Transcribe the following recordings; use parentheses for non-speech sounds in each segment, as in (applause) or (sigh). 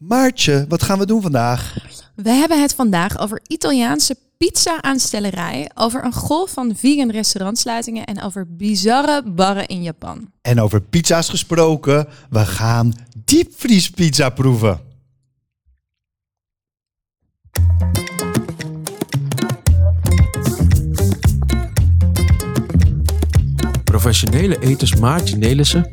Maartje, wat gaan we doen vandaag? We hebben het vandaag over Italiaanse pizza-aanstellerij, over een golf van vegan restaurantsluitingen en over bizarre barren in Japan. En over pizza's gesproken, we gaan diepvriespizza proeven. Professionele eters Maartje Nelissen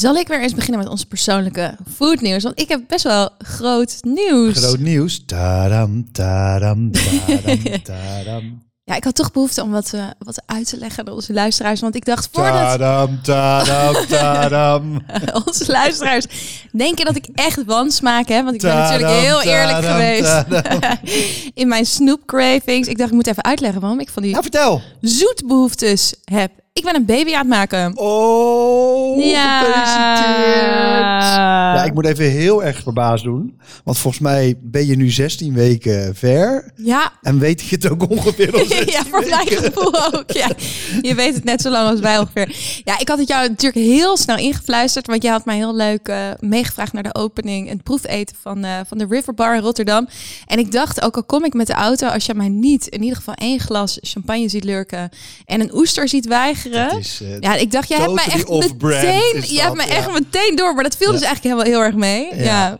Zal ik weer eens beginnen met ons persoonlijke foodnieuws? Want ik heb best wel groot nieuws. Groot nieuws. Tadam, tadam, tadam, (laughs) tadam. Ja, ik had toch behoefte om wat, eh, wat uit te leggen aan onze luisteraars. Want ik dacht voordat Tadam, tadam, (laughs) tadam. onze luisteraars denken dat ik echt wansmaak heb. Want ik ben Tadam, natuurlijk heel eerlijk tadam, geweest tadam. (laughs) in mijn snoep cravings. Ik dacht, ik moet even uitleggen waarom ik van die Nou, vertel. zoetbehoeftes heb. Ik ben een baby aan het maken. Oh, Ja. gefeliciteerd. Ja, ik moet even heel erg verbaasd doen. Want volgens mij ben je nu 16 weken ver. Ja, En weet ik het ook ongeveer al 16 (laughs) ja, voor mijn weken. gevoel ook. Ja. Je weet het net zo lang als wij ongeveer. Ja, ik had het jou natuurlijk heel snel ingefluisterd. Want jij had mij heel leuk eh, meegevraagd naar de opening. Het proefeten van, eh, van de River Bar in Rotterdam. En ik dacht, ook al kom ik met de auto. Als je mij niet in ieder geval één glas champagne ziet lurken. En een oester ziet weigeren. Is, eh, Ja, ik dacht, jij hebt mij echt meteen, je hebt me echt meteen door. Maar dat viel dus eigenlijk heel, heel erg mee. Ja.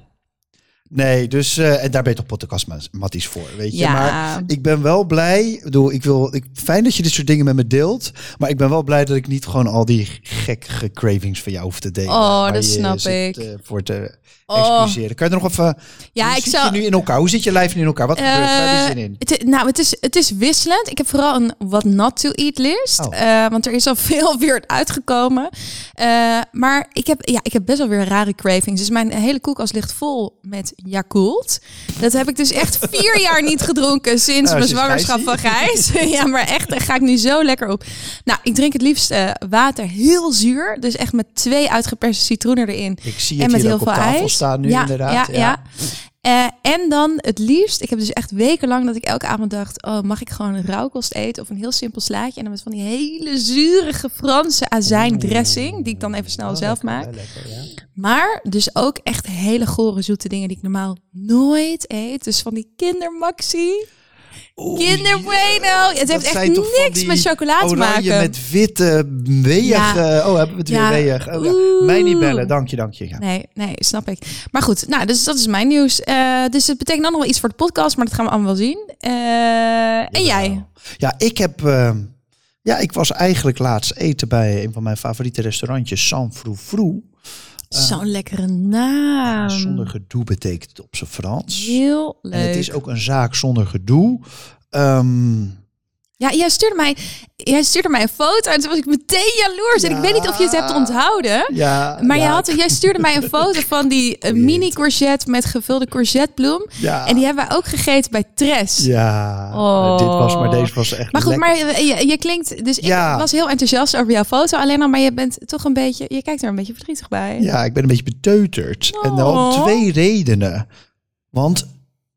Nee, dus eh, en daar ben je toch podcastmatties voor, weet je. Ja. Maar ik ben wel blij. Ik bedoel, ik wil, ik, fijn dat je dit soort dingen met me deelt. Maar ik ben wel blij dat ik niet gewoon al die gekke cravings van jou hoef te delen. Oh, dat snap zit, ik. eh, voor te Oh. excuseren. Kan je er nog even... Ja, hoe ik zit zou- je nu in elkaar? Hoe zit je lijf nu in elkaar? Wat gebeurt er? Waar heb je zin in? Het, nou, het is, het is wisselend. Ik heb vooral een what not to eat list. Oh. Eh, want er is al (laughs) veel weer uitgekomen. Maar ik heb, ja, ik heb best wel weer rare cravings. Dus mijn hele koelkast ligt vol met Yakult. Dat heb ik dus echt vier (laughs) jaar niet gedronken sinds Nou, mijn zwangerschap van. Gijs. (laughs) ja, maar echt, daar ga ik nu zo lekker op. Nou, ik drink het liefst eh, water heel zuur. Dus echt met twee uitgeperste citroenen erin. Ik zie En met heel op veel tafel ijs. staan nu ja, inderdaad. Ja, ja. Eh, en dan het liefst, ik heb dus echt wekenlang dat ik elke avond dacht, oh, mag ik gewoon een rauwkost eten of een heel simpel slaatje en dan met van die hele zurige Franse azijndressing, die ik dan even snel Oh, zelf lekker, maak. lekker, ja. Maar dus ook echt hele gore zoete dingen die ik normaal nooit eet. Dus van die kindermaxi, Oeh, kinderbueno. Het heeft echt niks met chocola te maken. met witte, weeg. Ja. Oh, hebben we het Ja. weer weeg. Oh, ja. Mij niet bellen, dank je, dank je. Nee, nee, snap ik. Maar goed, nou, dus dat is mijn nieuws. Eh, dus het betekent dan nog wel iets voor de podcast, maar dat gaan we allemaal wel zien. Eh, en jij? Ja, ik heb. eh, ja, ik was eigenlijk laatst eten bij een van mijn favoriete restaurantjes, San Frou Frou. Zo'n lekkere naam. Zonder gedoe betekent het op zijn Frans. Heel En leuk. het is ook een zaak zonder gedoe. Ehm, Ja, jij stuurde, mij, jij stuurde mij een foto en toen was ik meteen jaloers. En ik weet niet of je het hebt onthouden. ja, Maar ja, jij, had, jij stuurde mij een (laughs) foto van die eh, mini courgette met gevulde courgettebloem. Ja, En die hebben wij ook gegeten bij Tres. ja Oh. dit was, maar deze was echt. Maar goed, lekker. maar je, je, klinkt... Dus ik was heel enthousiast over jouw foto. Alleen al, maar je bent toch een beetje... Je kijkt er een beetje verdrietig bij. Ja, ik ben een beetje beteuterd. En dan om Oh. twee redenen. Want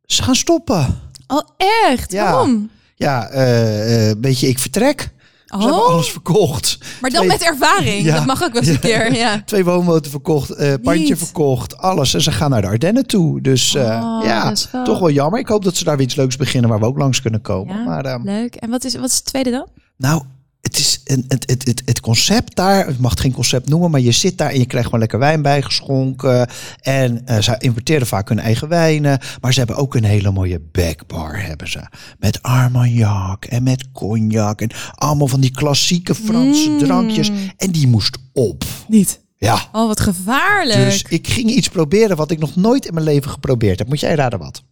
ze gaan stoppen. Oh, echt? Waarom? Ja, eh, eh, weet je, ik vertrek. Ze hebben Oh, alles verkocht. maar dan Twee- met ervaring. Ja. Dat mag ook wel eens een keer, ja. (laughs) Twee woonboten verkocht, eh pandje Niet. verkocht, alles. En ze gaan naar de Ardennen toe. Dus Oh, ja, toch wel jammer. Ik hoop dat ze daar weer iets leuks beginnen waar we ook langs kunnen komen. Maar ehm, Leuk. En wat is, wat is het tweede dan? nou, het is een, het, het, het, het concept daar, ik mag het geen concept noemen, maar je zit daar en je krijgt gewoon lekker wijn bijgeschonken. En eh, ze importeren vaak hun eigen wijnen, maar ze hebben ook een hele mooie backbar hebben ze. Met Armagnac en met cognac en allemaal van die klassieke Franse Mm. drankjes. En die moest op. Niet. Ja. Oh, wat gevaarlijk. Dus ik ging iets proberen wat ik nog nooit in mijn leven geprobeerd heb. Moet jij raden wat?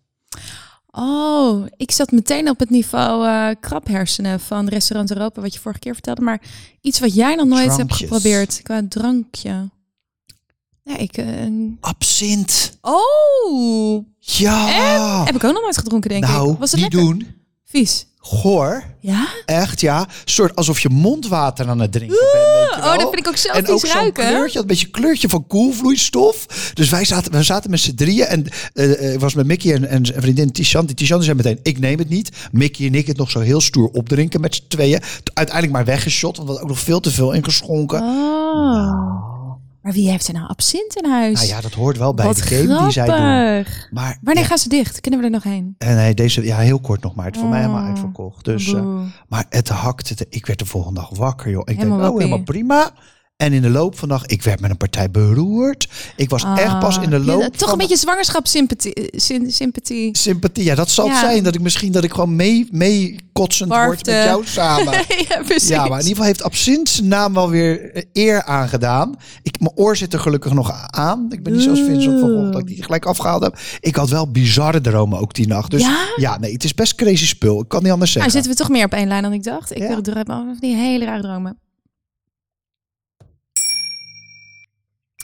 Oh, ik zat meteen op het niveau eh krabhersenen van Restaurant Europa, wat je vorige keer vertelde. Maar iets wat jij nog nooit hebt geprobeerd qua drankje. Ja, ik... eh, Absint. Oh, Ja. heb ik ook nog nooit gedronken, denk nou, ik. Was het niet lekker? doen. Vies. Goor. Ja? Echt, ja. soort alsof je mondwater aan het drinken bent. weet je Oh, wel. dat vind ik ook zo En vies ook zo'n ruiken. kleurtje, een beetje kleurtje van koelvloeistof. Dus wij zaten, we zaten met z'n drieën. En eh, eh, ik was met Mickey en, en zijn vriendin Tishanti. Tishanti zei meteen, ik neem het niet. Mickey en ik het nog zo heel stoer opdrinken met z'n tweeën. Uiteindelijk maar weggeschot, want we hadden ook nog veel te veel ingeschonken. Oh. Maar wie heeft er nou absint in huis? Nou ja, dat hoort wel bij Wat de game die zij doen. Maar, Wanneer ja, gaan ze dicht? Kunnen we er nog heen? en nee, deze, ja, heel kort nog maar. Het is voor mij helemaal Oh. uitverkocht. Dus, eh, maar het hakte. te- ik werd de volgende dag wakker, joh. Ik Helemaal denk, oh, helemaal prima. En in de loop van de dag, ik werd met een partij beroerd. Ik was echt pas in de Ah, loop ja, toch van een beetje zwangerschapssympathie. eh, sym- sympathie. sympathie. Ja, dat zal Ja. zijn. Dat ik misschien dat ik gewoon mee, mee kotsend word met jou samen. (laughs) ja, precies. Ja, maar in ieder geval heeft Absint zijn naam wel weer eh, eer aangedaan. Ik, mijn oor zit er gelukkig nog aan. Ik ben niet zoals Vincent van Gogh dat ik die gelijk afgehaald heb. Ik had wel bizarre dromen ook die nacht. Dus ja, Ja? nee, het is best crazy spul. Ik kan niet anders Nou, zeggen. zitten we toch meer op één lijn dan ik dacht. Ik ja. droom van die hele rare dromen.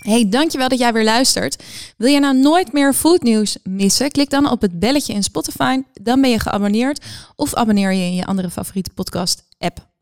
Hey, dankjewel dat jij weer luistert. Wil je nou nooit meer foodnieuws missen? Klik dan op het belletje in Spotify. Dan ben je geabonneerd. Of abonneer je in je andere favoriete podcast app.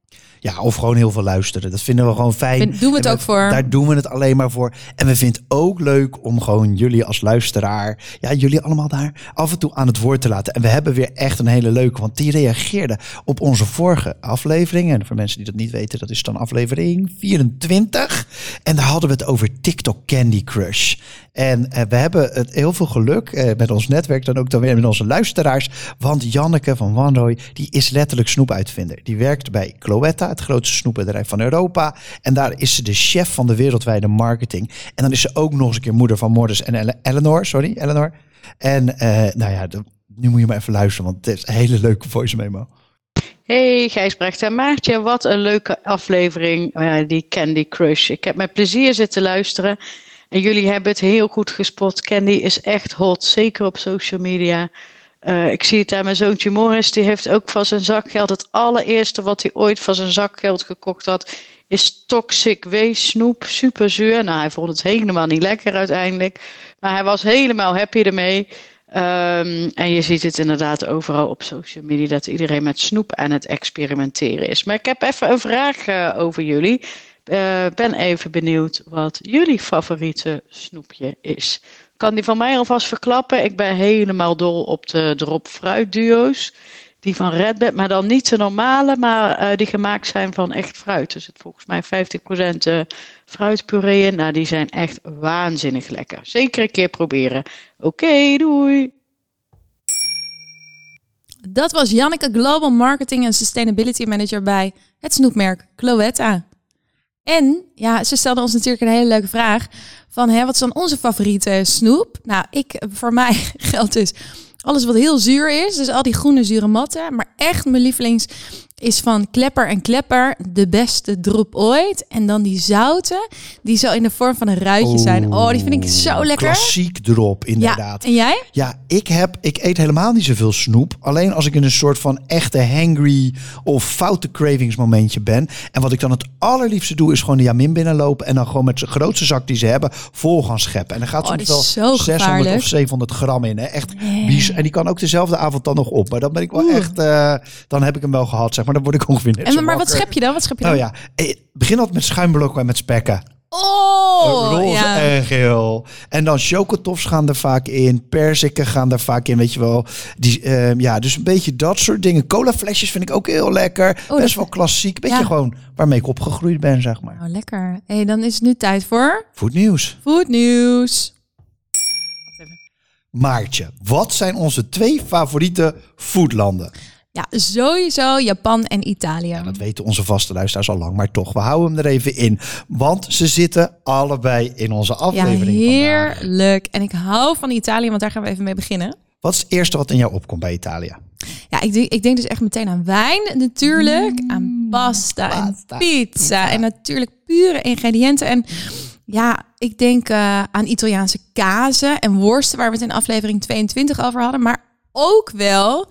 Ja, of gewoon heel veel luisteren. Dat vinden we gewoon fijn. Vind- doen we het ook voor. Daar doen we het alleen maar voor. En we vinden het ook leuk om gewoon jullie als luisteraar, ja, jullie allemaal daar af en toe aan het woord te laten. En we hebben weer echt een hele leuke, want die reageerde op onze vorige aflevering. En voor mensen die dat niet weten, dat is dan aflevering 24. En daar hadden we het over TikTok Candy Crush. En eh, we hebben het heel veel geluk eh, met ons netwerk, dan ook dan weer met onze luisteraars. Want Janneke van Wanrooy, die is letterlijk snoepuitvinder. Die werkt bij Cloetta, het grootste snoepbedrijf van Europa. En daar is ze de chef van de wereldwijde marketing. En dan is ze ook nog eens een keer moeder van Morris en Ele- Eleanor. Sorry, Eleanor. En eh, nou ja, nu moet je maar even luisteren, want het is een hele leuke voice memo. Hey Gijsbrecht en Maartje, wat een leuke aflevering, eh, die Candy Crush. Ik heb met plezier zitten luisteren en jullie hebben het heel goed gespot. Candy is echt hot, zeker op social media. Eh, ik zie het aan mijn zoontje Morris, die heeft ook van zijn zakgeld, het allereerste wat hij ooit van zijn zakgeld gekocht had, is Toxic Waste snoep, super zuur. Nou, hij vond het helemaal niet lekker uiteindelijk, maar hij was helemaal happy ermee. Ehm, en je ziet het inderdaad overal op social media dat iedereen met snoep aan het experimenteren is. Maar ik heb even een vraag eh, over jullie. Eh ben even benieuwd wat jullie favoriete snoepje is. Kan die van mij alvast verklappen? Ik ben helemaal dol op de drop fruit duo's. Die van Redbed, maar dan niet de normale, maar eh, die gemaakt zijn van echt fruit. Er zit volgens mij 50% eh, fruitpuree in. Nou, die zijn echt waanzinnig lekker. Zeker een keer proberen. Oké, doei! Dat was Janneke, Global Marketing en Sustainability Manager bij het snoepmerk Cloetta. En ja, ze stelde ons natuurlijk een hele leuke vraag van hè, wat is dan onze favoriete snoep? Nou, ik, voor (laughs) mij geldt dus alles wat heel zuur is, dus al die groene zure matten. Maar echt mijn lievelings is van Klepper en Klepper de beste drop ooit. En dan die zouten, die zo in de vorm van een ruitje zijn. Oh, die vind ik zo lekker. Klassiek drop, inderdaad. Ja, en jij? Ja, ik, heb, ik eet helemaal niet zoveel snoep. Alleen als ik in een soort van echte hangry of foute cravings momentje ben. En wat ik dan het allerliefste doe, is gewoon de Jamin binnenlopen. En dan gewoon met de grootste zak die ze hebben, vol gaan scheppen. En dan gaat Oh, soms wel is zo 600 gevaarlijk. of 700 gram in. Hè? Echt bies. En die kan ook dezelfde avond dan nog op. Maar dan ben ik wel Oeh. echt, eh, dan heb ik hem wel gehad, zeg maar. Dan word ik ongeveer net zo En, maar wat schep je dan? Wat schep je dan? Nou ja, eh, begin altijd met schuimblokken en met spekken. Oh, Roze ja. en geel. En dan chocotofs gaan er vaak in. Perziken gaan er vaak in, weet je wel. Die, ehm, ja, dus een beetje dat soort dingen. Colaflesjes vind ik ook heel lekker. Oh, Best wel klassiek. Beetje Ja. gewoon waarmee ik opgegroeid ben, zeg maar. Nou, lekker. hey, dan is het nu tijd voor Goed nieuws. Food News. Maartje, wat zijn onze twee favoriete foodlanden? Ja, sowieso Japan en Italië. Ja, dat weten onze vaste luisteraars al lang, maar toch, we houden hem er even in. Want ze zitten allebei in onze Ja, aflevering vandaag. heerlijk. En ik hou van Italië, want daar gaan we even mee beginnen. Wat is het eerste wat in jou opkomt bij Italië? Ja, ik denk, ik denk dus echt meteen aan wijn natuurlijk, aan pasta, pasta, en pizza, en natuurlijk pure ingrediënten. En ja, ik denk eh, aan Italiaanse kazen en worsten, waar we het in aflevering 22 over hadden. Maar ook wel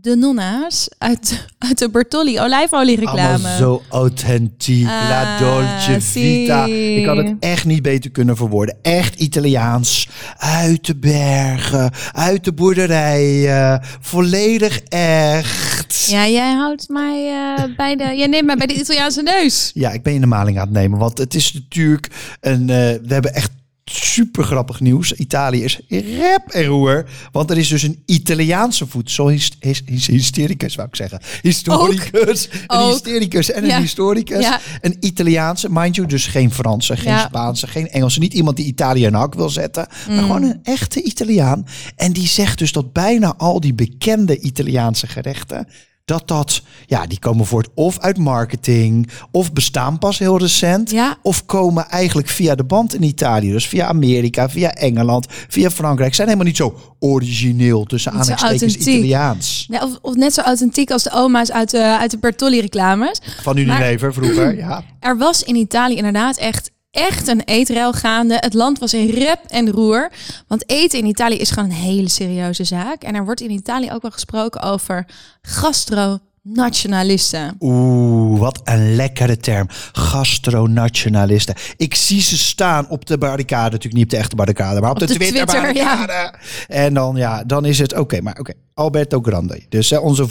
de nonna's uit, uit de Bertolli olijfoliereclame. Allemaal zo authentiek. La Ah, Dolce Vita. Ik had het echt niet beter kunnen verwoorden. Echt Italiaans. Uit de bergen. Uit de boerderijen. Volledig echt. Ja, jij houdt mij eh, bij de. Jij neemt mij bij de Italiaanse neus. Ja, ik ben je in de maling aan het nemen. Want het is natuurlijk een. eh, we hebben echt super grappig nieuws. Italië is rep en roer. Want er is dus een Italiaanse voedselhystericus, wou ik zeggen. Historicus. Een Ook. historicus en een historicus. Ja. Een Italiaanse, mind you, dus geen Franse, geen Ja. Spaanse, geen Engelse. Niet iemand die Italië in hak wil zetten. Mm. Maar gewoon een echte Italiaan. En die zegt dus dat bijna al die bekende Italiaanse gerechten dat dat, ja, die komen voort of uit marketing, of bestaan pas heel recent, Ja. of komen eigenlijk via de band in Italië. Dus via Amerika, via Engeland, via Frankrijk. Zijn helemaal niet zo origineel tussen aanhalingstekens. Italiaans. Ja, of, of net zo authentiek als de oma's uit de, uit de Bertolli-reclames. Van Unilever vroeger, (clears throat) ja. Er was in Italië inderdaad echt, echt een eetrel gaande. Het land was in rep en roer. Want eten in Italië is gewoon een hele serieuze zaak. En er wordt in Italië ook wel gesproken over gastronationalisten. Oeh, wat een lekkere term. Gastronationalisten. Ik zie ze staan op de barricade. Natuurlijk niet op de echte barricade, maar op, de, de Twitter, Twitter, ja. barricade. En dan, ja, dan is het oké. maar oké, Alberto Grande, dus hè, onze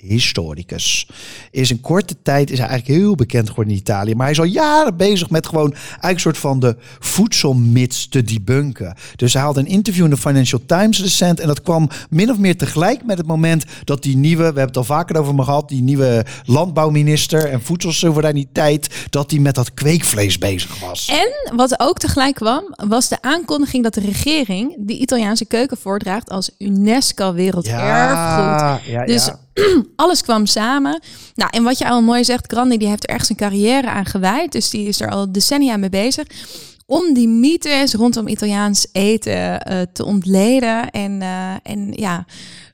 voedselhistoricus, is in korte tijd is hij eigenlijk heel bekend geworden in Italië. Maar hij is al jaren bezig met gewoon eigenlijk een soort van de voedselmits te debunken. Dus hij had een interview in de Financial Times recent en dat kwam min of meer tegelijk met het moment dat die nieuwe, we hebben het al vaker over me gehad, die nieuwe landbouwminister en voedselsoevereiniteit, dat die met dat kweekvlees bezig was. En wat ook tegelijk kwam, was de aankondiging dat de regering de Italiaanse keuken voordraagt als UNESCO Werelderfgoed. ja, Dus ja. Alles kwam samen. Nou, en wat je al mooi zegt, Grandi die heeft er echt zijn carrière aan gewijd. Dus die is er al decennia mee bezig. Om die mythes rondom Italiaans eten eh, te ontleden. En, eh, en ja,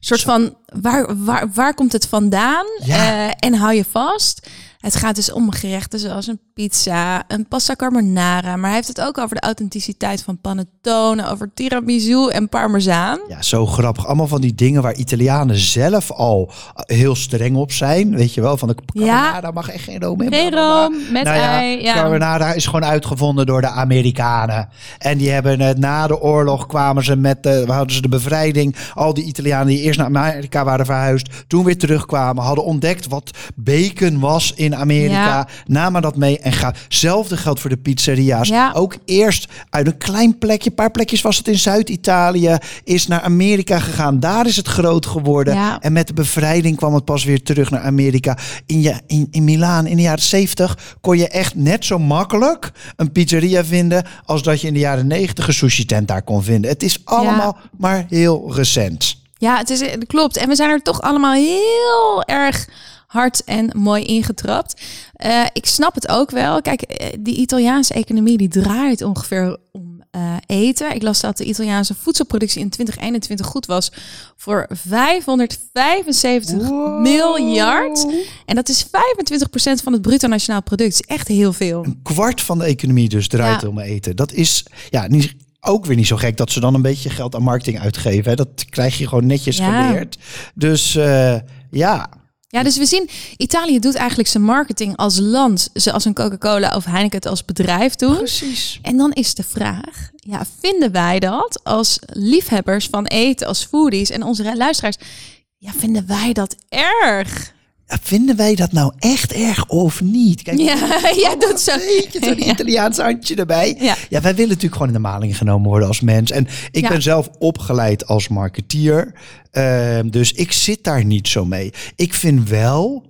soort van waar, waar, waar komt het vandaan? Ja. Eh, en hou je vast. Het gaat dus om gerechten zoals een pizza, een pasta carbonara. Maar hij heeft het ook over de authenticiteit van panettone, over tiramisu en parmezaan. Ja, zo grappig. Allemaal van die dingen waar Italianen zelf al heel streng op zijn. Weet je wel, van de carbonara mag echt geen room in. Geen room, met Nou ja, ei, ja. Carbonara is gewoon uitgevonden door de Amerikanen. En die hebben het na de oorlog kwamen ze met de, hadden ze de bevrijding. Al die Italianen die eerst naar Amerika waren verhuisd, toen weer terugkwamen, hadden ontdekt wat bacon was in Amerika. Namen dat mee en gaan. Hetzelfde geldt voor de pizzeria's. Ja. Ook eerst uit een klein plekje, een paar plekjes was het in Zuid-Italië, is naar Amerika gegaan. Daar is het groot geworden. En met de bevrijding kwam het pas weer terug naar Amerika. In, je, in, in Milaan in de jaren 70 kon je echt net zo makkelijk een pizzeria vinden als dat je in de jaren 90 een sushi tent daar kon vinden. Het is allemaal maar heel recent. Ja, het is, het klopt. En we zijn er toch allemaal heel erg hard en mooi ingetrapt. Eh, ik snap het ook wel. Kijk, eh, die Italiaanse economie die draait ongeveer om eh, eten. Ik las dat de Italiaanse voedselproductie in 2021 goed was voor 575 miljard. En dat is 25% van het bruto nationaal product. Is echt heel veel. Een kwart van de economie dus draait Ja. om eten. Dat is ja, niet, ook weer niet zo gek dat ze dan een beetje geld aan marketing uitgeven. Hè. Dat krijg je gewoon netjes Ja. geleerd. Dus ja, Ja, dus we zien, Italië doet eigenlijk zijn marketing als land, zoals een Coca-Cola of Heineken het als bedrijf doen. precies. En dan is de vraag, ja, vinden wij dat als liefhebbers van eten, als foodies en onze luisteraars, ja, vinden wij dat erg? Ja, vinden wij dat nou echt erg of niet? Kijk, Ja, jij doet zo. Een beetje zo'n (laughs) Ja. Italiaans handje erbij. Ja. Ja. wij willen natuurlijk gewoon in de maling genomen worden als mens. En ik Ja. ben zelf opgeleid als marketeer. Ehm, dus ik zit daar niet zo mee. Ik vind wel,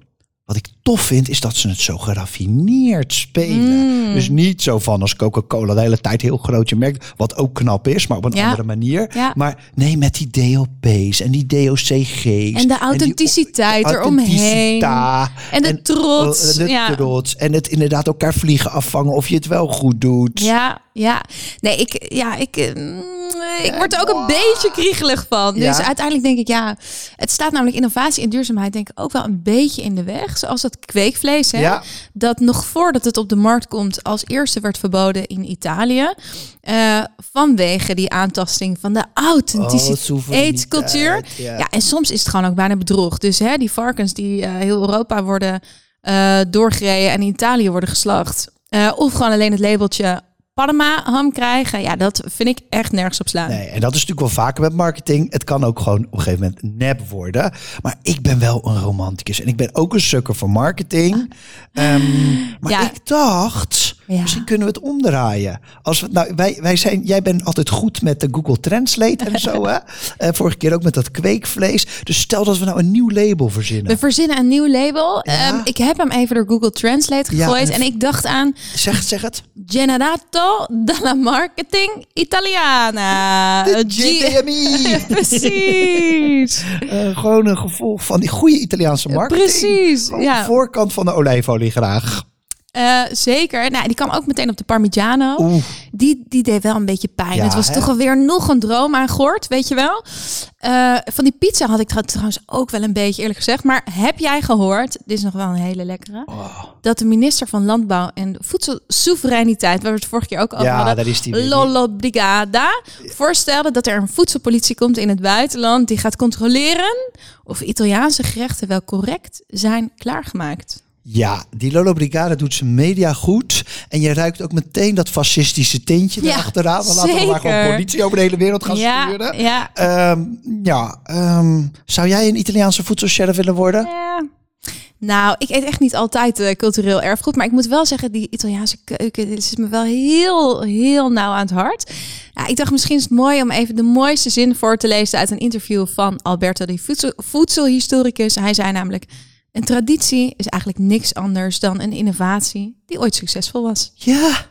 wat ik tof vind, is dat ze het zo geraffineerd spelen. Mm. Dus niet zo van als Coca-Cola de hele tijd heel groot je merkt. Wat ook knap is, maar op een Ja. andere manier. Ja. Maar nee, met die DOP's en die DOCG's. En de authenticiteit eromheen. En de trots, De ja. trots. En het inderdaad elkaar vliegen afvangen of je het wel goed doet. Ja, ja. Nee, ik, ja, ik, eh, mm, ik word er ook een beetje kriegelig van. Dus uiteindelijk denk ik, ja, het staat namelijk innovatie en duurzaamheid denk ik ook wel een beetje in de weg. Zoals dat kweekvlees, hè? Ja. dat nog voordat het op de markt komt, als eerste werd verboden in Italië. eh, vanwege die aantasting van de authentische Oh, eetcultuur. Ja. Ja, en soms is het gewoon ook bijna bedrog. Dus hè, die varkens die eh, heel Europa worden eh, doorgereden en in Italië worden geslacht. of gewoon alleen het labeltje Panama ham krijgen. Ja, dat vind ik echt nergens op slaan. Nee, en dat is natuurlijk wel vaker met marketing. Het kan ook gewoon op een gegeven moment nep worden. Maar ik ben wel een romanticus. En ik ben ook een sukker voor marketing. Ehm, maar Ja. ik dacht, Ja. misschien kunnen we het omdraaien. Als we, nou, wij, wij zijn, jij bent altijd goed met de Google Translate en zo. (laughs) Hè? Eh, vorige keer ook met dat kweekvlees. Dus stel dat we nou een nieuw label verzinnen. We verzinnen een nieuw label. Ja. Ehm, ik heb hem even door Google Translate Ja, gegooid. en- en ik dacht aan Zeg, zeg het. Generato dalla Marketing Italiana. De G- GDMI. (laughs) Precies. (laughs) Eh, gewoon een gevolg van die goede Italiaanse marketing. Precies, Gewoon ja. de voorkant van de olijfolie graag. Eh, zeker. Nou, die kwam ook meteen op de Parmigiano. Oeh. Die, die deed wel een beetje pijn. Ja, het was hè? toch alweer nog een droom aan Gort, weet je wel. Eh, van die pizza had ik trouw- trouwens ook wel een beetje eerlijk gezegd. Maar heb jij gehoord, dit is nog wel een hele lekkere, Oh. dat de minister van Landbouw en Voedselsoevereiniteit, waar we het vorige keer ook over Ja, hadden, daar is die. Lollo Brigada, voorstelde dat er een voedselpolitie komt in het buitenland die gaat controleren of Italiaanse gerechten wel correct zijn klaargemaakt. Ja, die Lolo Brigada doet zijn media goed. En je ruikt ook meteen dat fascistische tintje Ja, erachteraan. Dan laten we maar gewoon politie over de hele wereld gaan ja, sturen. ja, Ehm, ja, ehm, zou jij een Italiaanse voedselchef willen worden? Ja. Nou, ik eet echt niet altijd eh, cultureel erfgoed. Maar ik moet wel zeggen, die Italiaanse keuken dit is me wel heel, heel nauw aan het hart. Ja, ik dacht misschien is het mooi om even de mooiste zin voor te lezen uit een interview van Alberto, die voedsel, voedselhistoricus. Hij zei namelijk, een traditie is eigenlijk niks anders dan een innovatie die ooit succesvol was. Ja.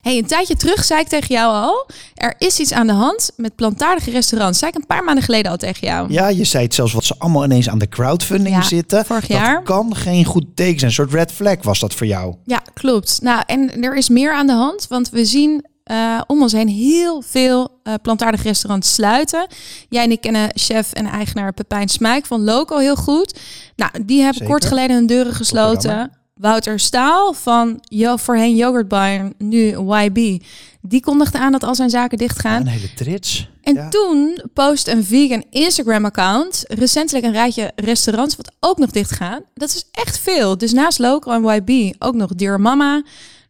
Hey, een tijdje terug zei ik tegen jou al, er is iets aan de hand met plantaardige restaurants. Zei ik een paar maanden geleden al tegen jou. ja, je zei het zelfs wat ze allemaal ineens aan de crowdfunding Ja, zitten. vorig dat jaar. kan geen goed teken zijn. Een soort red flag was dat voor jou. Ja, klopt. Nou, en er is meer aan de hand, want we zien eh, om ons heen heel veel eh plantaardige restaurants sluiten. Jij en ik kennen chef en eigenaar Pepijn Smijk van Loco heel goed. Nou, die hebben Zeker. kort geleden hun deuren gesloten. Wouter Staal van jo, voorheen Yogurt nu YB, die kondigde aan dat al zijn zaken dichtgaan. Een hele trits. En Ja. toen post een vegan Instagram-account recentelijk een rijtje restaurants wat ook nog dicht gaan. Dat is echt veel. Dus naast Local en YB ook nog Dear Mama,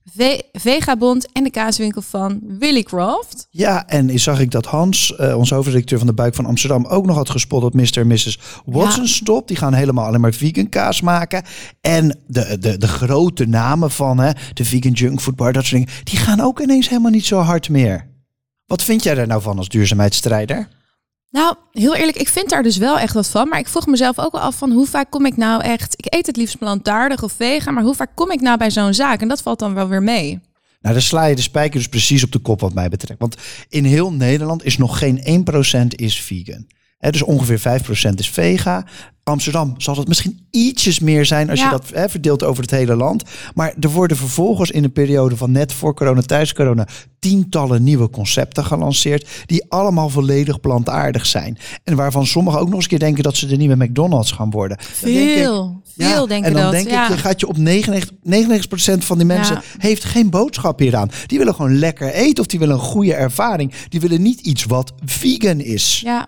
Ve Vegabond en de kaaswinkel van Willy Croft. Ja, en zag ik dat Hans, eh, onze hoofdredacteur van de Buik van Amsterdam, ook nog had gespot dat Mr. en Mrs. Watson Ja. stopt. Die gaan helemaal alleen maar vegan kaas maken. En de, de, de grote namen van hè, de vegan junkfood bar, dat soort dingen, die gaan ook ineens helemaal niet zo hard meer. Wat vind jij daar nou van als duurzaamheidsstrijder? Nou, heel eerlijk, ik vind daar dus wel echt wat van. Maar ik vroeg mezelf ook wel af van hoe vaak kom ik nou echt... Ik eet het liefst plantaardig of vegan, maar hoe vaak kom ik nou bij zo'n zaak? En dat valt dan wel weer mee. Nou, dan sla je de spijker dus precies op de kop wat mij betreft. Want in heel Nederland is nog geen 1% is vegan. Dus ongeveer 5% is vega. Amsterdam zal dat misschien ietsjes meer zijn als Ja. je dat verdeelt over het hele land. Maar er worden vervolgens in een periode van net voor corona, tijdens corona, tientallen nieuwe concepten gelanceerd. Die allemaal volledig plantaardig zijn. En waarvan sommigen ook nog eens een keer denken dat ze de nieuwe McDonald's gaan worden. Dan denk ik, Veel, veel denken en dan dat. denk ja. ik, je gaat je op 99, 99% van die mensen heeft geen boodschap hieraan. Die willen gewoon lekker eten of die willen een goede ervaring. Die willen niet iets wat vegan is. Ja.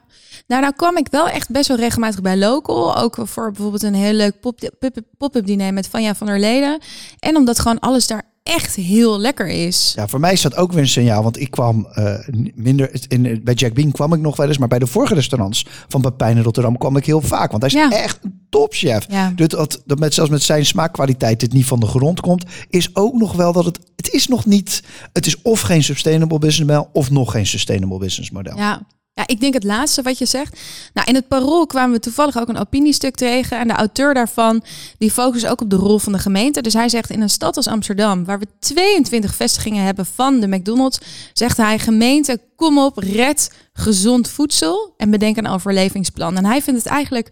Nou, nou kwam ik wel echt best wel regelmatig bij Local. Ook voor bijvoorbeeld een heel leuk pop- pop- pop-up diner met Vanja van der Leden. En omdat gewoon alles daar echt heel lekker is. Ja, voor mij is dat ook weer een signaal. Want ik kwam eh, minder. In, bij Jack Bean kwam ik nog wel eens. Maar bij de vorige restaurants van Pepijn in Rotterdam kwam ik heel vaak. Want hij is Ja. echt een topchef. Ja. Dus dat, dat met, zelfs met zijn smaakkwaliteit dit niet van de grond komt. Is ook nog wel dat het. Het is nog niet. Het is of geen sustainable business model. Of nog geen sustainable business model. Ja. Ja, ik denk het laatste wat je zegt. Nou, in het parool kwamen we toevallig ook een opiniestuk tegen. En de auteur daarvan, die focust ook op de rol van de gemeente. Dus hij zegt, in een stad als Amsterdam, waar we 22 vestigingen hebben van de McDonald's, zegt hij, gemeente, kom op, red gezond voedsel en bedenk een overlevingsplan. En hij vindt het eigenlijk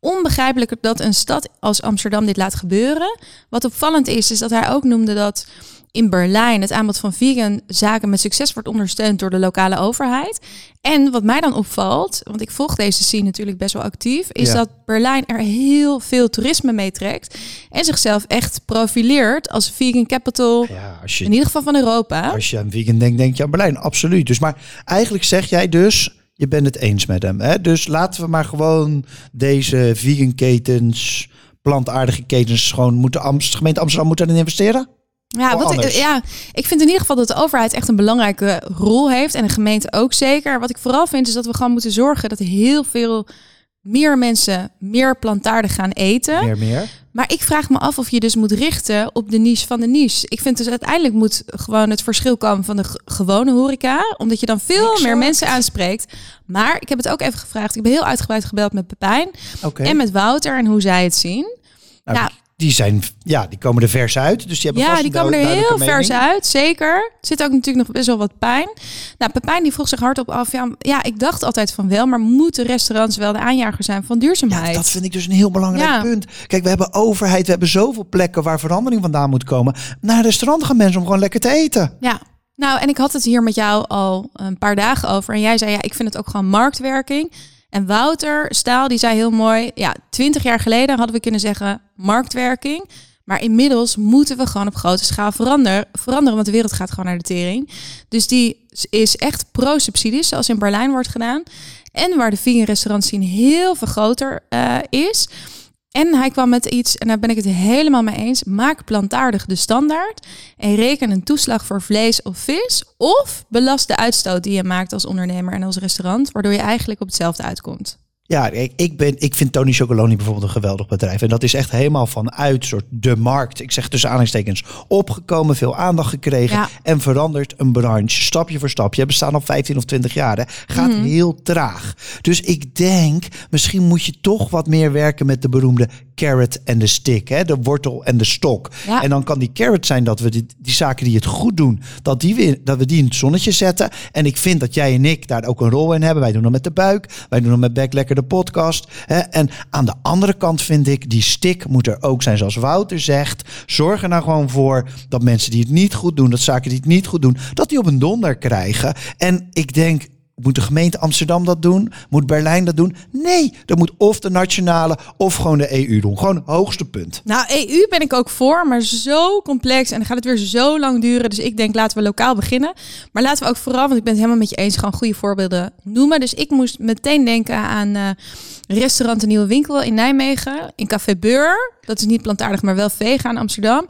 onbegrijpelijk dat een stad als Amsterdam dit laat gebeuren. Wat opvallend is, is dat hij ook noemde dat in Berlijn het aanbod van vegan zaken met succes wordt ondersteund door de lokale overheid. En wat mij dan opvalt, want ik volg deze scene natuurlijk best wel actief, is Ja. dat Berlijn er heel veel toerisme mee trekt en zichzelf echt profileert als vegan capital, Ja, als je in ieder geval van Europa. Als je aan vegan denkt, denk je aan Berlijn. Absoluut. Dus maar eigenlijk zeg jij dus, je bent het eens met hem. Hè? Dus laten we maar gewoon deze vegan ketens, plantaardige ketens, gewoon moeten Amst- gemeente Amsterdam moeten erin investeren? Ja, wat ik, ja, ik vind in ieder geval dat de overheid echt een belangrijke rol heeft. En de gemeente ook zeker. Wat ik vooral vind is dat we gewoon moeten zorgen dat heel veel meer mensen meer plantaardig gaan eten. Meer, meer. Maar ik vraag me af of je dus moet richten op de niche van de niche. Ik vind dus uiteindelijk moet gewoon het verschil komen van de gewone horeca. Omdat je dan veel Exact. meer mensen aanspreekt. Maar ik heb het ook even gevraagd. Ik ben heel uitgebreid gebeld met Pepijn en met Wouter en hoe zij het zien. Nou, ja. Die zijn, ja, die komen er vers uit. Dus die hebben Ja, die komen er heel vers uit, zeker. Er zit ook natuurlijk nog best wel wat pijn. Nou, Pepijn die vroeg zich hardop af, ja, ja, ik dacht altijd van wel, maar moeten restaurants wel de aanjager zijn van Ja, duurzaamheid? dat vind ik dus een heel belangrijk Ja. punt. Kijk, we hebben overheid, we hebben zoveel plekken waar verandering vandaan moet komen. Naar een restaurant gaan mensen om gewoon lekker te eten. Ja. Nou, en ik had het hier met jou al een paar dagen over. En jij zei, ja, ik vind het ook gewoon marktwerking. En Wouter Staal, die zei heel mooi, ja, twintig jaar geleden hadden we kunnen zeggen marktwerking. Maar inmiddels moeten we gewoon op grote schaal veranderen, veranderen want de wereld gaat gewoon naar de tering. Dus die is echt pro-subsidies, zoals in Berlijn wordt gedaan. En waar de vegan zien heel veel groter eh, is. En hij kwam met iets, en daar ben ik het helemaal mee eens. Maak plantaardig de standaard. En reken een toeslag voor vlees of vis. Of belast de uitstoot die je maakt als ondernemer en als restaurant. Waardoor je eigenlijk op hetzelfde uitkomt. Ja, ik, ik, ben, ik vind Tony Chocoloni bijvoorbeeld een geweldig bedrijf. En dat is echt helemaal vanuit soort de markt, ik zeg tussen aanhalingstekens, opgekomen, veel aandacht gekregen Ja. en verandert een branche stapje voor stapje. We bestaan al 15 of 20 jaar. Hè. Gaat Mhm. heel traag. Dus ik denk, misschien moet je toch wat meer werken met de beroemde carrot en de stick. Hè? De wortel en de stok. Ja. En dan kan die carrot zijn dat we die, die zaken die het goed doen, dat, die weer, dat we die in het zonnetje zetten. En ik vind dat jij en ik daar ook een rol in hebben. Wij doen dat met de buik. Wij doen dat met Back Lekker de podcast. Hè? En aan de andere kant vind ik, die stick moet er ook zijn. Zoals Wouter zegt, zorg er nou gewoon voor dat mensen die het niet goed doen, dat zaken die het niet goed doen, dat die op een donder krijgen. En ik denk, moet de gemeente Amsterdam dat doen? Moet Berlijn dat doen? Nee, dat moet of de nationale of gewoon de EU doen. Gewoon hoogste punt. Nou, EU ben ik ook voor, maar zo complex en dan gaat het weer zo lang duren. Dus ik denk, laten we lokaal beginnen. Maar laten we ook vooral, want ik ben het helemaal met je eens, gewoon goede voorbeelden noemen. Dus ik moest meteen denken aan eh restaurant De Nieuwe Winkel in Nijmegen, in Café Beur. Dat is niet plantaardig, maar wel vegan in Amsterdam.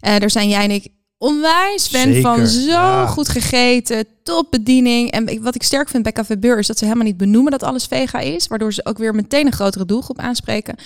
Eh daar zijn jij en ik onwijs fan Zeker, van. Zo ja. goed gegeten, topbediening. En wat ik sterk vind bij Café Beur is dat ze helemaal niet benoemen dat alles vega is. Waardoor ze ook weer meteen een grotere doelgroep aanspreken.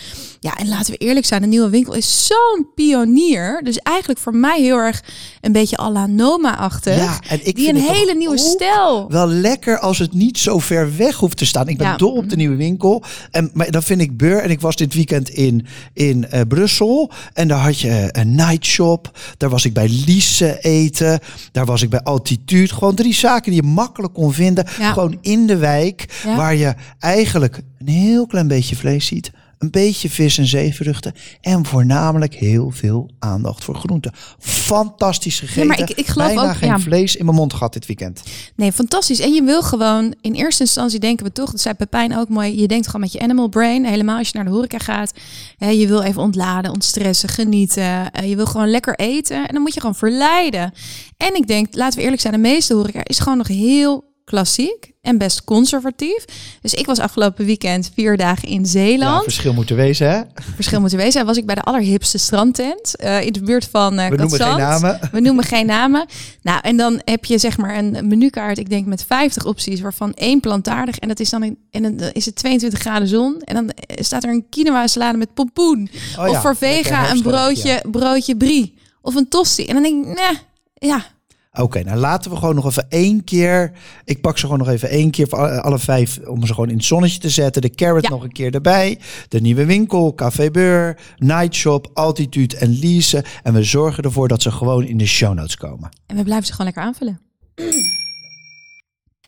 Ja, en laten we eerlijk zijn, de nieuwe winkel is zo'n pionier. Dus eigenlijk voor mij heel erg een beetje à la Noma-achtig. Ja, en ik die vind een hele nieuwe stijl. Wel lekker als het niet zo ver weg hoeft te staan. Ik ben Ja. dol op de nieuwe winkel. En, maar dan vind ik Beur. En ik was dit weekend in, in eh, Brussel. En daar had je eh, een night shop. Daar was ik bij Liese eten. Daar was ik bij Altitude. Gewoon drie zaken die je makkelijk kon vinden. Gewoon in de wijk. Waar je eigenlijk een heel klein beetje vlees ziet. Een beetje vis en zeevruchten. En voornamelijk heel veel aandacht voor groenten. Fantastisch gegeten. maar ik- ik geloof Bijna ook, geen ja. vlees in mijn mond gehad dit weekend. Nee, fantastisch. En je wil gewoon, in eerste instantie denken we toch, dat zei Pepijn ook mooi, je denkt gewoon met je animal brain, helemaal als je naar de horeca gaat. Hè, je wil even ontladen, ontstressen, genieten. Eh, je wil gewoon lekker eten en dan moet je gewoon verleiden. En ik denk, laten we eerlijk zijn, de meeste horeca is gewoon nog heel klassiek en best conservatief. Dus ik was afgelopen weekend vier dagen in Ja, Zeeland. verschil moeten wezen, hè? Verschil moeten wezen. En was ik bij de allerhipste strandtent eh, in de buurt van eh We noemen geen namen. We noemen geen namen. Nou, en dan heb je zeg maar een menukaart, ik denk met 50 opties, waarvan één plantaardig. En dat is dan een, en dan is het 22 graden zon. En dan eh, staat er een quinoa salade met pompoen. Oh of ja, voor vega een broodje, ja. broodje brie. Of een tosti. En dan denk ik, nee, ja. Oké, nou laten we gewoon nog even één keer. Ik pak ze gewoon nog even één keer voor alle, vijf om ze gewoon in het zonnetje te zetten. De carrot Ja. nog een keer erbij. De nieuwe winkel, Café Beur, Night Shop, Altitude en Lise. En we zorgen ervoor dat ze gewoon in de show notes komen. En we blijven ze gewoon lekker aanvullen.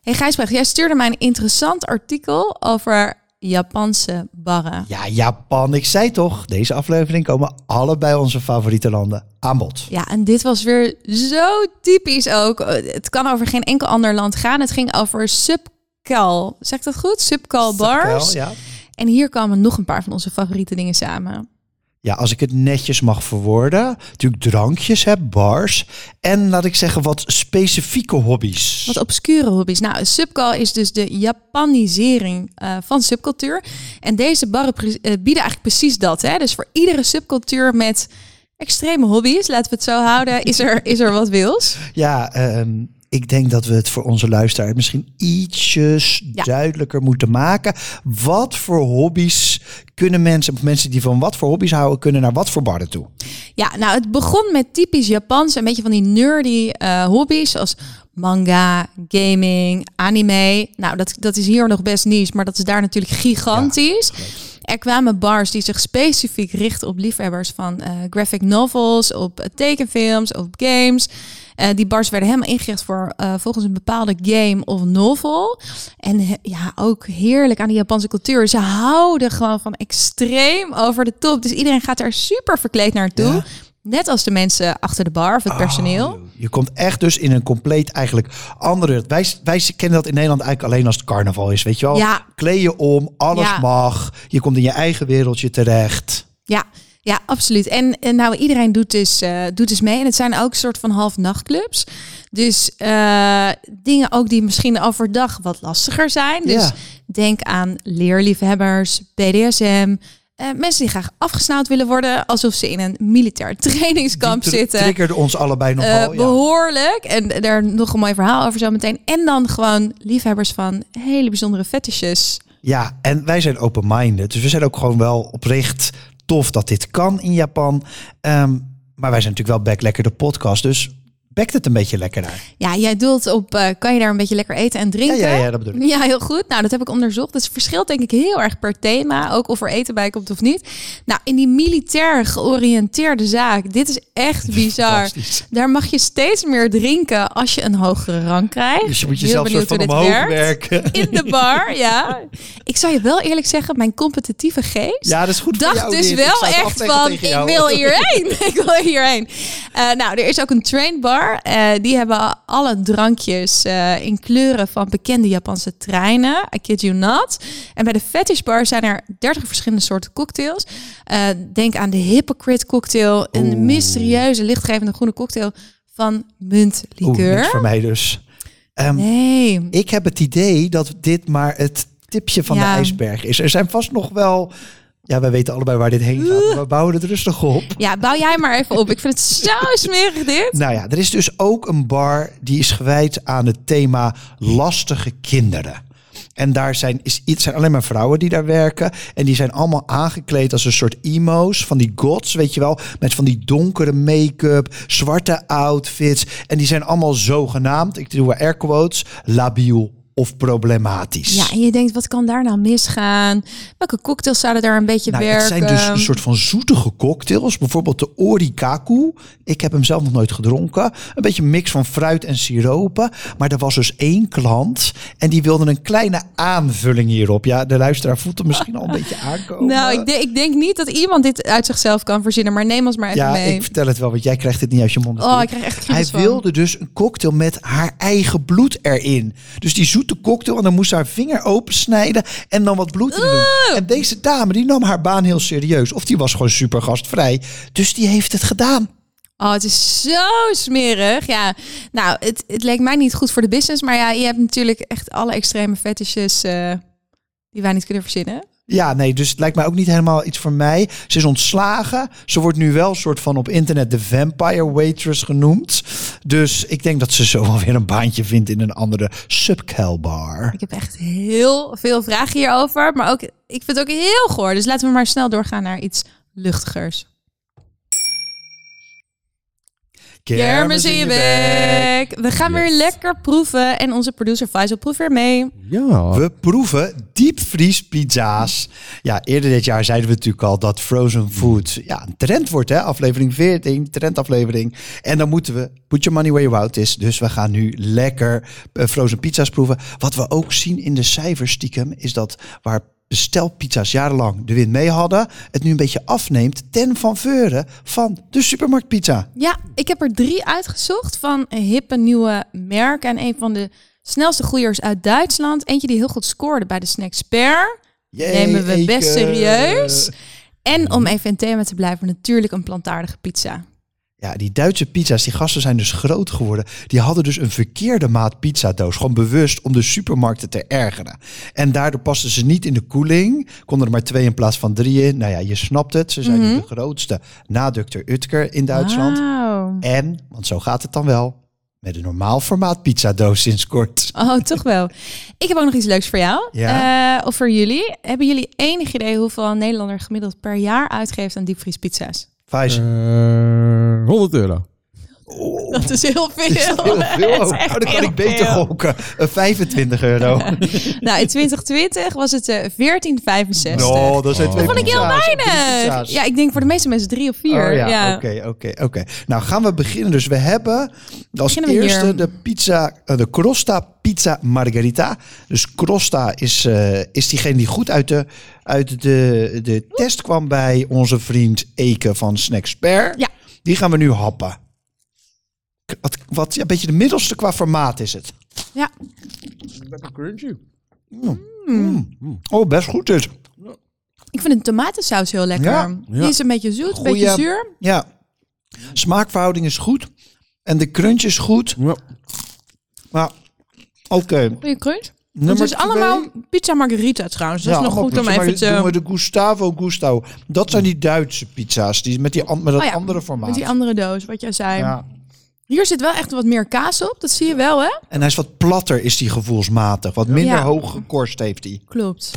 Hey Gijsbrecht, jij stuurde mij een interessant artikel over Japanse barren. Ja, Japan. Ik zei toch, deze aflevering komen allebei onze favoriete landen aan bod. Ja, en dit was weer zo typisch ook. Het kan over geen enkel ander land gaan. Het ging over Subcal. Zeg ik dat goed? Subcal bars. Ja. En hier kwamen nog een paar van onze favoriete dingen samen. Ja, als ik het netjes mag verwoorden. Natuurlijk drankjes, hè, bars. En laat ik zeggen, wat specifieke hobby's. Wat obscure hobby's. Nou, subcal is dus de Japanisering eh, van subcultuur. En deze barren eh, bieden eigenlijk precies dat. Hè? Dus voor iedere subcultuur met extreme hobby's, laten we het zo houden, is er, is er wat wils. Ja, ehm, ik denk dat we het voor onze luisteraar misschien ietsjes Ja. duidelijker moeten maken. Wat voor hobby's kunnen mensen, of mensen die van wat voor hobby's houden, kunnen naar wat voor barren toe? Ja, nou, het begon met typisch Japans, een beetje van die nerdy eh, hobby's, zoals manga, gaming, anime. Nou, dat, dat is hier nog best niche, maar dat is daar natuurlijk gigantisch. Er kwamen bars die zich specifiek richten op liefhebbers van eh, graphic novels, op eh, tekenfilms, op games. Eh, die bars werden helemaal ingericht voor volgens een bepaalde game of novel. En ja, ook heerlijk aan de Japanse cultuur. Ze houden gewoon van extreem over de top. Dus iedereen gaat er super verkleed naartoe. Net als de mensen achter de bar of het personeel. Oh, je komt echt dus in een compleet eigenlijk andere... Wij, wij kennen dat in Nederland eigenlijk alleen als het carnaval is, weet je wel? Ja. Kleed je om, alles Ja. mag. Je komt in je eigen wereldje terecht. Ja, ja, absoluut. En, en nou, iedereen doet dus, eh, doet dus mee. En het zijn ook soort van half nachtclubs. Dus eh, dingen ook die misschien overdag wat lastiger zijn. Dus Ja. denk aan leerliefhebbers, BDSM. Eh, mensen die graag afgesnauwd willen worden, alsof ze in een militair (laughs) trainingskamp Die zitten. triggerde ons allebei nogal. Ja. behoorlijk. En daar nog een mooi verhaal over zo meteen. En dan gewoon liefhebbers van hele bijzondere fetishes. Ja, en wij zijn open-minded. Dus we zijn ook gewoon wel oprecht tof dat dit kan in Japan. Ehm, maar wij zijn natuurlijk wel Back Lekker de podcast. Dus bekt het een beetje lekker daar. Ja, jij doelt op, eh, kan je daar een beetje lekker eten en drinken? ja, ja, dat bedoel ik. Ja, heel goed. Nou, dat heb ik onderzocht. Dus het verschilt denk ik heel erg per thema. Ook of er eten bij komt of niet. Nou, in die militair georiënteerde zaak. Dit is echt (laughs) bizar. Daar mag je steeds meer drinken als je een hogere rang krijgt. Dus je moet jezelf soort van omhoog werkt. werken. (laughs) In de bar, (laughs) ja. Ik zou je wel eerlijk zeggen, mijn competitieve geest... Ja, dat is goed dacht dus wel echt van, ik wil hierheen. ik wil hierheen. Nou, er is ook een train bar. Eh, die hebben alle drankjes eh, in kleuren van bekende Japanse treinen. I kid you not. En bij de fetish bar zijn er 30 verschillende soorten cocktails. Eh, denk aan de Hypocrite cocktail. Een Oeh. mysterieuze, lichtgevende groene cocktail van Oeh, muntlikeur. niks voor mij dus. Ehm, Nee. Ik heb het idee dat dit maar het tipje van Ja. de ijsberg is. Er zijn vast nog wel... Ja, wij weten allebei waar dit heen gaat. We bouwen het rustig op. Ja, bouw jij maar even op. Ik vind het zo (laughs) smerig dit. Nou ja, er is dus ook een bar die is gewijd aan het thema lastige kinderen. En daar zijn, is, het zijn alleen maar vrouwen die daar werken. En die zijn allemaal aangekleed als een soort emo's van die gods, weet je wel. Met van die donkere make-up, zwarte outfits. En die zijn allemaal zogenaamd, ik doe air quotes, labiel of problematisch. Ja, en je denkt, wat kan daar nou misgaan? Welke cocktails zouden daar een beetje Nou, werken? het zijn dus een soort van zoetige cocktails. Bijvoorbeeld de Orikaku. Ik heb hem zelf nog nooit gedronken. Een beetje een mix van fruit en siropen. Maar er was dus één klant en die wilde een kleine aanvulling hierop. Ja, de luisteraar voelt hem misschien al een beetje (laughs) aankomen. Nou, ik, denk- ik denk niet dat iemand dit uit zichzelf kan verzinnen, maar neem ons maar even ja, mee. ik vertel het wel, want jij krijgt het niet uit je mond. Oh, ik krijg echt Hij van. wilde dus een cocktail met haar eigen bloed erin. Dus die zoete cocktail en dan moest ze haar vinger opensnijden en dan wat bloed doen. En deze dame die nam haar baan heel serieus. Of die was gewoon super gastvrij. Dus die heeft het gedaan. Oh, het is zo smerig. Ja, nou, het, het leek mij niet goed voor de business, maar ja, je hebt natuurlijk echt alle extreme fetishes eh, die wij niet kunnen verzinnen. Ja, nee, dus het lijkt mij ook niet helemaal iets voor mij. Ze is ontslagen. Ze wordt nu wel een soort van op internet de vampire waitress genoemd. Dus ik denk dat ze zo wel weer een baantje vindt in een andere subcal bar. Ik heb echt heel veel vragen hierover, maar ook, ik vind het ook heel goor. Dus laten we maar snel doorgaan naar iets luchtigers. Kermis in je bek. We gaan weer lekker proeven en onze producer Faisal proeft weer mee. Ja. We proeven diepvriespizza's. Ja, eerder dit jaar zeiden we natuurlijk al dat frozen food ja, een trend wordt. Hè? Aflevering 14, trendaflevering. En dan moeten we put your money where your mouth is. Dus we gaan nu lekker eh, frozen pizza's proeven. Wat we ook zien in de cijfers stiekem is dat waar de stelpizza's jarenlang de wind mee hadden, het nu een beetje afneemt ten faveur van de supermarktpizza. Ja, ik heb er drie uitgezocht van hippe nieuwe merken. En een van de snelste groeiers uit Duitsland. Eentje die heel goed scoorde bij de Snacksper. Nemen we best serieus. En om even in thema te blijven, natuurlijk een plantaardige pizza. Ja, die Duitse pizza's, die gasten zijn dus groot geworden. Die hadden dus een verkeerde maat pizzadoos. Gewoon bewust om de supermarkten te ergeren. En daardoor pasten ze niet in de koeling. Konden er maar twee in plaats van drie in. Nou ja, je snapt het. Ze zijn Mhm. de grootste na Dr. Utker in Duitsland. En, want zo gaat het dan wel, met een normaal formaat pizzadoos sinds kort. Oh, toch wel. Ik heb ook nog iets leuks voor jou. Ja? Eh, of voor jullie. Hebben jullie enig idee hoeveel een Nederlander gemiddeld per jaar uitgeeft aan diepvriespizza's? Falsch. Äh, Robert euro. Dat is heel veel. Heel (laughs) veel. Dat Oh, is dan kan ik beter veel. gokken. Eh, 25 euro. (laughs) Nou, in 2020 was het eh 14,65. No, dat zijn Oh. twee Dat vond ik heel weinig. Ja, ik denk voor de meeste mensen drie of vier. Oh ja, oké, oké, oké. Nou gaan we beginnen. Dus we hebben als Beginnen eerste de pizza, eh, de Crosta Pizza Margherita. Dus Crosta is, eh, is diegene die goed uit de, uit de, de test kwam bij onze vriend Eke van Snacksper. Ja. Die gaan we nu happen. Wat, wat ja, een beetje de middelste qua formaat is het. Ja. Lekker crunchy. Oh, best goed dus. Ik vind de tomatensaus heel lekker. Ja. Die is een beetje zoet, een beetje zuur. Ja. Smaakverhouding is goed. En de crunch is goed. Ja. Maar oké. Goeie crunch. Nummer het is twee. allemaal pizza margarita trouwens. Dat is nog goed om even maar te... Doen we de Gustavo Gusto. Dat zijn die Duitse pizza's. Die met, die, met dat Oh ja, andere formaat. Met die andere doos, wat jij zei. ja. Hier zit wel echt wat meer kaas op. Dat zie je wel, hè? En hij is wat platter, is die gevoelsmatig. Wat minder Ja. hoog gekorst heeft hij. Klopt.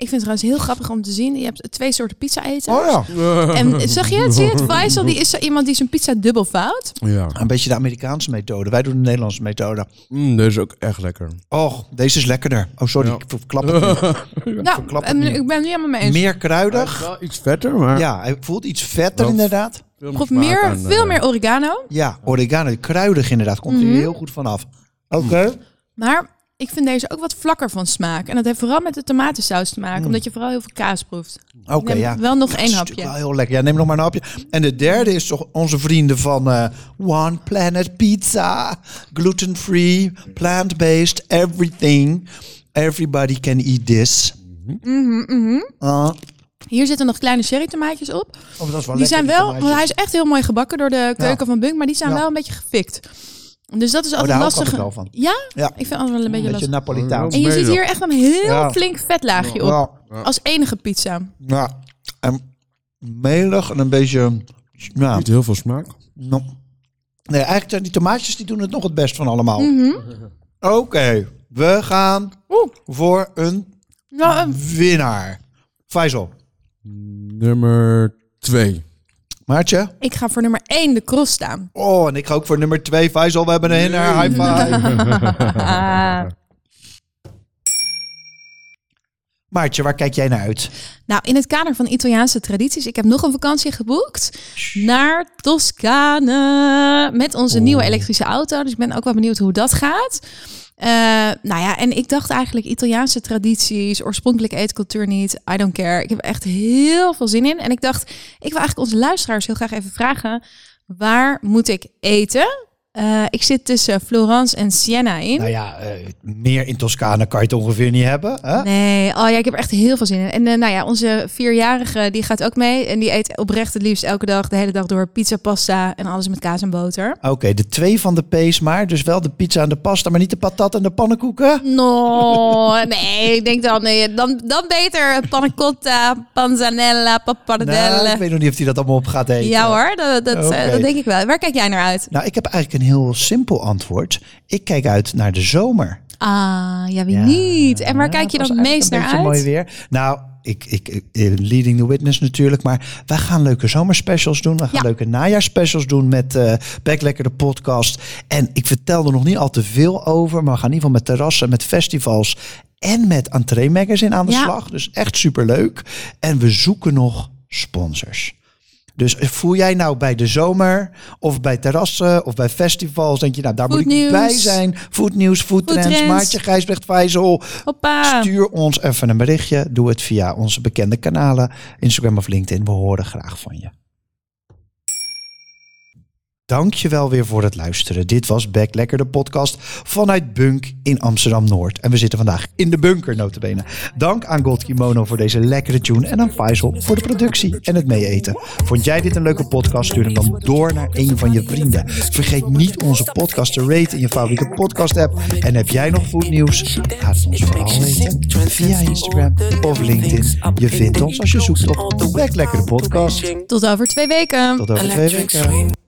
Ik vind het trouwens heel grappig om te zien. Je hebt twee soorten pizza eten. Oh ja. En zag je het? Zie je het? Faisal, die is iemand die zijn pizza dubbel fout. Ja. Een beetje de Amerikaanse methode. Wij doen de Nederlandse methode. Mm, deze is ook echt lekker. Och, deze is lekkerder. Oh, sorry. Ja. Ik verklap het. (laughs) Nou, verklap niet. ik ben het niet helemaal mee eens. Meer kruidig. Wel iets vetter, maar... Ja, hij voelt iets vetter Wel inderdaad. veel meer, aan, veel eh, meer oregano. Ja, oregano. Kruidig inderdaad. Komt er Mhm. heel goed vanaf. Oké. Maar ik vind deze ook wat vlakker van smaak. En dat heeft vooral met de tomatensaus te maken. Omdat je vooral heel veel kaas proeft. Mm. Oké, ja. Wel nog één hapje. wel heel lekker. Ja, neem nog maar een hapje. En de derde is toch onze vrienden van eh, One Planet Pizza. Gluten-free, plant-based, everything. Everybody can eat this. Ah, Hier zitten nog kleine cherry tomaatjes op. oh, dat is wel Die lekker, zijn wel, want hij is echt heel mooi gebakken door de keuken Ja. van Bunk. Maar die zijn Ja. wel een beetje gefikt. Dus dat is Oh, altijd ik lastig. wel van. Ja? Ja. Ik vind altijd wel een beetje Een beetje lastig. Napolitaans. En je ziet hier echt een heel Ja. flink vetlaagje op. Ja, Als enige pizza. ja. En melig en een beetje... Ja, Niet heel veel smaak. no. Nee, eigenlijk zijn die tomaatjes die doen het nog het best van allemaal. Mhm. Oké, we gaan Oeh. voor een Ja, een- winnaar. Faisal. Nummer 2. Maartje? ik ga voor nummer 1 de cross staan. Oh, en ik ga ook voor nummer twee. Faisal, we hebben een winnaar. High five. Ah. (laughs) (laughs) Maartje, waar kijk jij naar uit? Nou, in het kader van Italiaanse tradities, ik heb nog een vakantie geboekt naar Toscane met onze nieuwe elektrische auto. Dus ik ben ook wel benieuwd hoe dat gaat. Eh, nou ja, en ik dacht eigenlijk Italiaanse tradities, oorspronkelijke eetcultuur niet. I don't care. Ik heb echt heel veel zin in. En ik dacht, ik wil eigenlijk onze luisteraars heel graag even vragen: waar moet ik eten? Eh, ik zit tussen Florence en Siena in. Nou ja, eh, meer in Toscane kan je het ongeveer niet hebben. Hè? Nee, oh ja, ik heb er echt heel veel zin in. En eh, nou ja, onze vierjarige die gaat ook mee. En die eet oprecht het liefst elke dag, de hele dag door, pizza, pasta en alles met kaas en boter. Oké, de twee van de P's maar. Dus wel de pizza en de pasta, maar niet de patat en de pannenkoeken. No, nee, ik denk dan, nee, dan, dan beter panna cotta, panzanella, pappardelle. Nou, ik weet nog niet of hij dat allemaal op gaat eten. ja hoor, dat, dat, dat denk ik wel. Waar kijk jij naar uit? Nou, ik heb eigenlijk een heel simpel antwoord. Ik kijk uit naar de zomer. Ah, ja, wie Ja, niet? En waar ja, kijk je dan het meest naar een uit? mooi weer. Nou, ik, ik, eh, leading the witness natuurlijk, maar wij gaan leuke zomerspecials doen. We gaan Ja. leuke najaarsspecials doen met eh Back Lekker de podcast. En ik vertel er nog niet al te veel over, maar we gaan in ieder geval met terrassen, met festivals en met Entree Magazine aan de Ja. slag. Dus echt superleuk. En we zoeken nog sponsors. Dus voel jij nou bij de zomer of bij terrassen of bij festivals, denk je nou daar moet ik bij zijn. Foodnieuws, foodtrends, Foodtrends. Maartje Gijsbrecht Vijzel. Hoppa. Stuur ons even een berichtje. Doe het via onze bekende kanalen, Instagram of LinkedIn. We horen graag van je. Dankjewel weer voor het luisteren. Dit was Back Lekker, de podcast vanuit Bunk in Amsterdam-Noord. En we zitten vandaag in de bunker, notabene. Dank aan Gold Kimono voor deze lekkere tune en aan Faisal voor de productie en het meeeten. Vond jij dit een leuke podcast? Stuur hem dan door naar een van je vrienden. Vergeet niet onze podcast te raten in je favoriete podcast app. En heb jij nog foodnieuws? Laat het ons vooral weten via Instagram of LinkedIn. Je vindt ons als je zoekt op Back Lekker, de podcast. Tot over twee weken. Tot over twee weken.